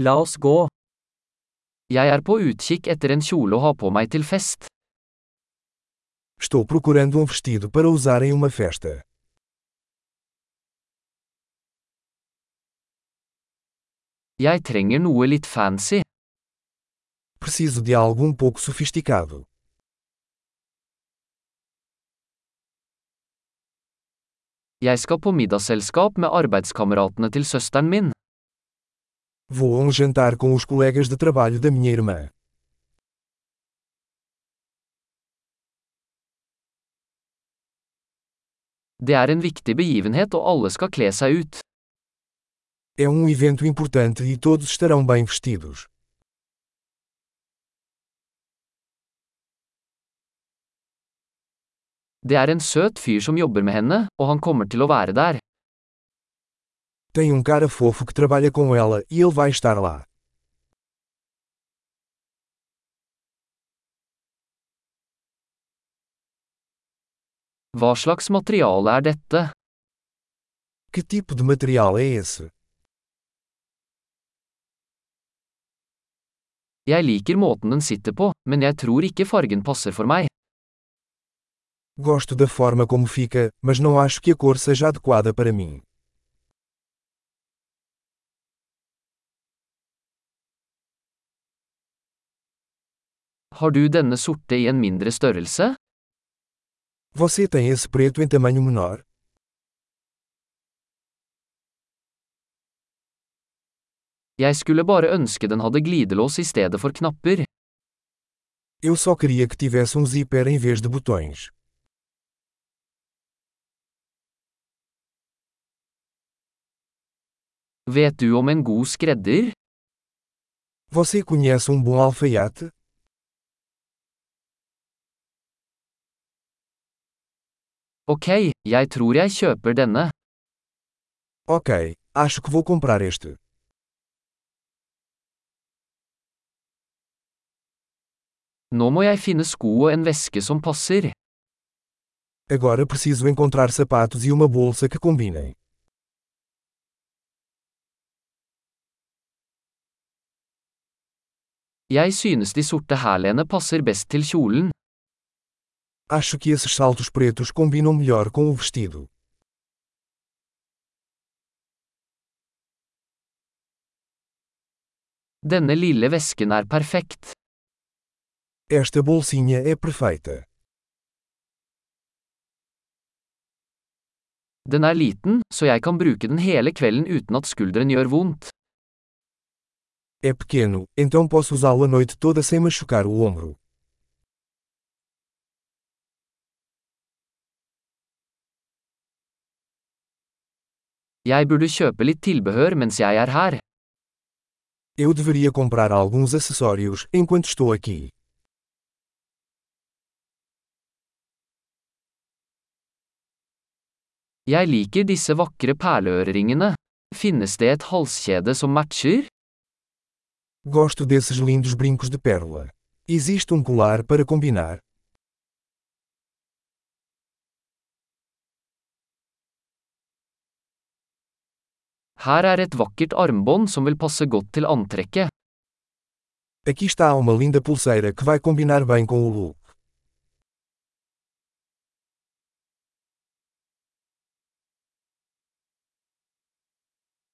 La oss gå. Jeg er på utkikk etter en kjole å ha på meg til fest. Estou procurando um vestido para usar em uma festa. Jeg trenger noe litt fancy. Preciso de algo um pouco sofisticado. Jeg skal på middagsselskap med arbeidskameratene til søsteren min. Vou a um jantar com os colegas de trabalho da minha irmã. Det er en viktig begivenhet og alle skal kle seg ut. É um evento importante e todos estarão bem vestidos. Det er en søt fyr som jobber med henne, og han kommer til å være der. Tem um cara fofo que trabalha com ela e ele vai estar lá. Hva slags materiale er dette? Que tipo de material é esse? Jeg liker måten den sitter på, men jeg tror ikke fargen passer for meg. Gosto da forma como fica, mas não acho que a cor seja adequada para mim. Har du denne sorte i en mindre størrelse? Você tem esse preto em tamanho menor? Jeg skulle bare ønske den hadde glidelås i stedet for knapper. Eu só queria que tivesse um zíper em vez de botões. Vet du om en god skredder? Você conhece um bom alfaiate? Ok, jeg tror jeg kjøper denne. Ok, acho que vou comprar este. Nå må jeg finne sko og en veske som passer. Agora preciso encontrar sapatos e uma bolsa que combinem. Jeg synes de sorte hælene passer best til kjolen. Acho que esses saltos pretos combinam melhor com o vestido. Denne lille vesken er perfekt. Esta bolsinha é perfeita. Den er liten, så jeg kan bruke den hele kvelden uten at skulderen gjør vondt. É pequeno, então posso usá-lo a noite toda sem machucar o ombro. Jeg burde kjøpe litt tilbehør mens jeg er her. Eu deveria comprar alguns acessórios enquanto estou aqui. Jeg liker disse vakre perleøreringene. Finnes det et halskjede som matcher? Gosto desses lindos brincos de pérola. Existe um colar para combinar? Her er et vakkert armbånd som vil passe godt til antrekket. Aqui está uma linda pulseira que vai combinar bem com o look.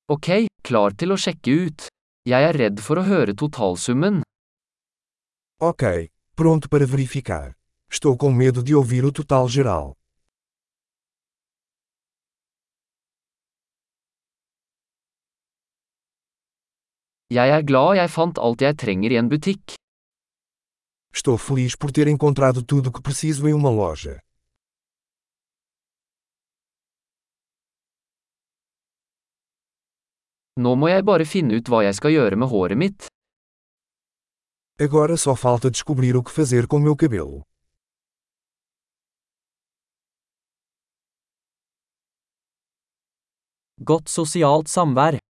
Ok, klar til å sjekke ut. Jeg er redd for å høre totalsummen. Ok, pronto para verificar. Estou com medo de ouvir o total geral. Jeg er glad jeg fant alt jeg trenger i en butikk. Estou feliz por ter encontrado tudo o que preciso em uma loja. Nå må jeg bare finne ut hva jeg skal gjøre med håret mitt. Agora só falta descobrir o que fazer com meu cabelo. Godt sosialt samvær.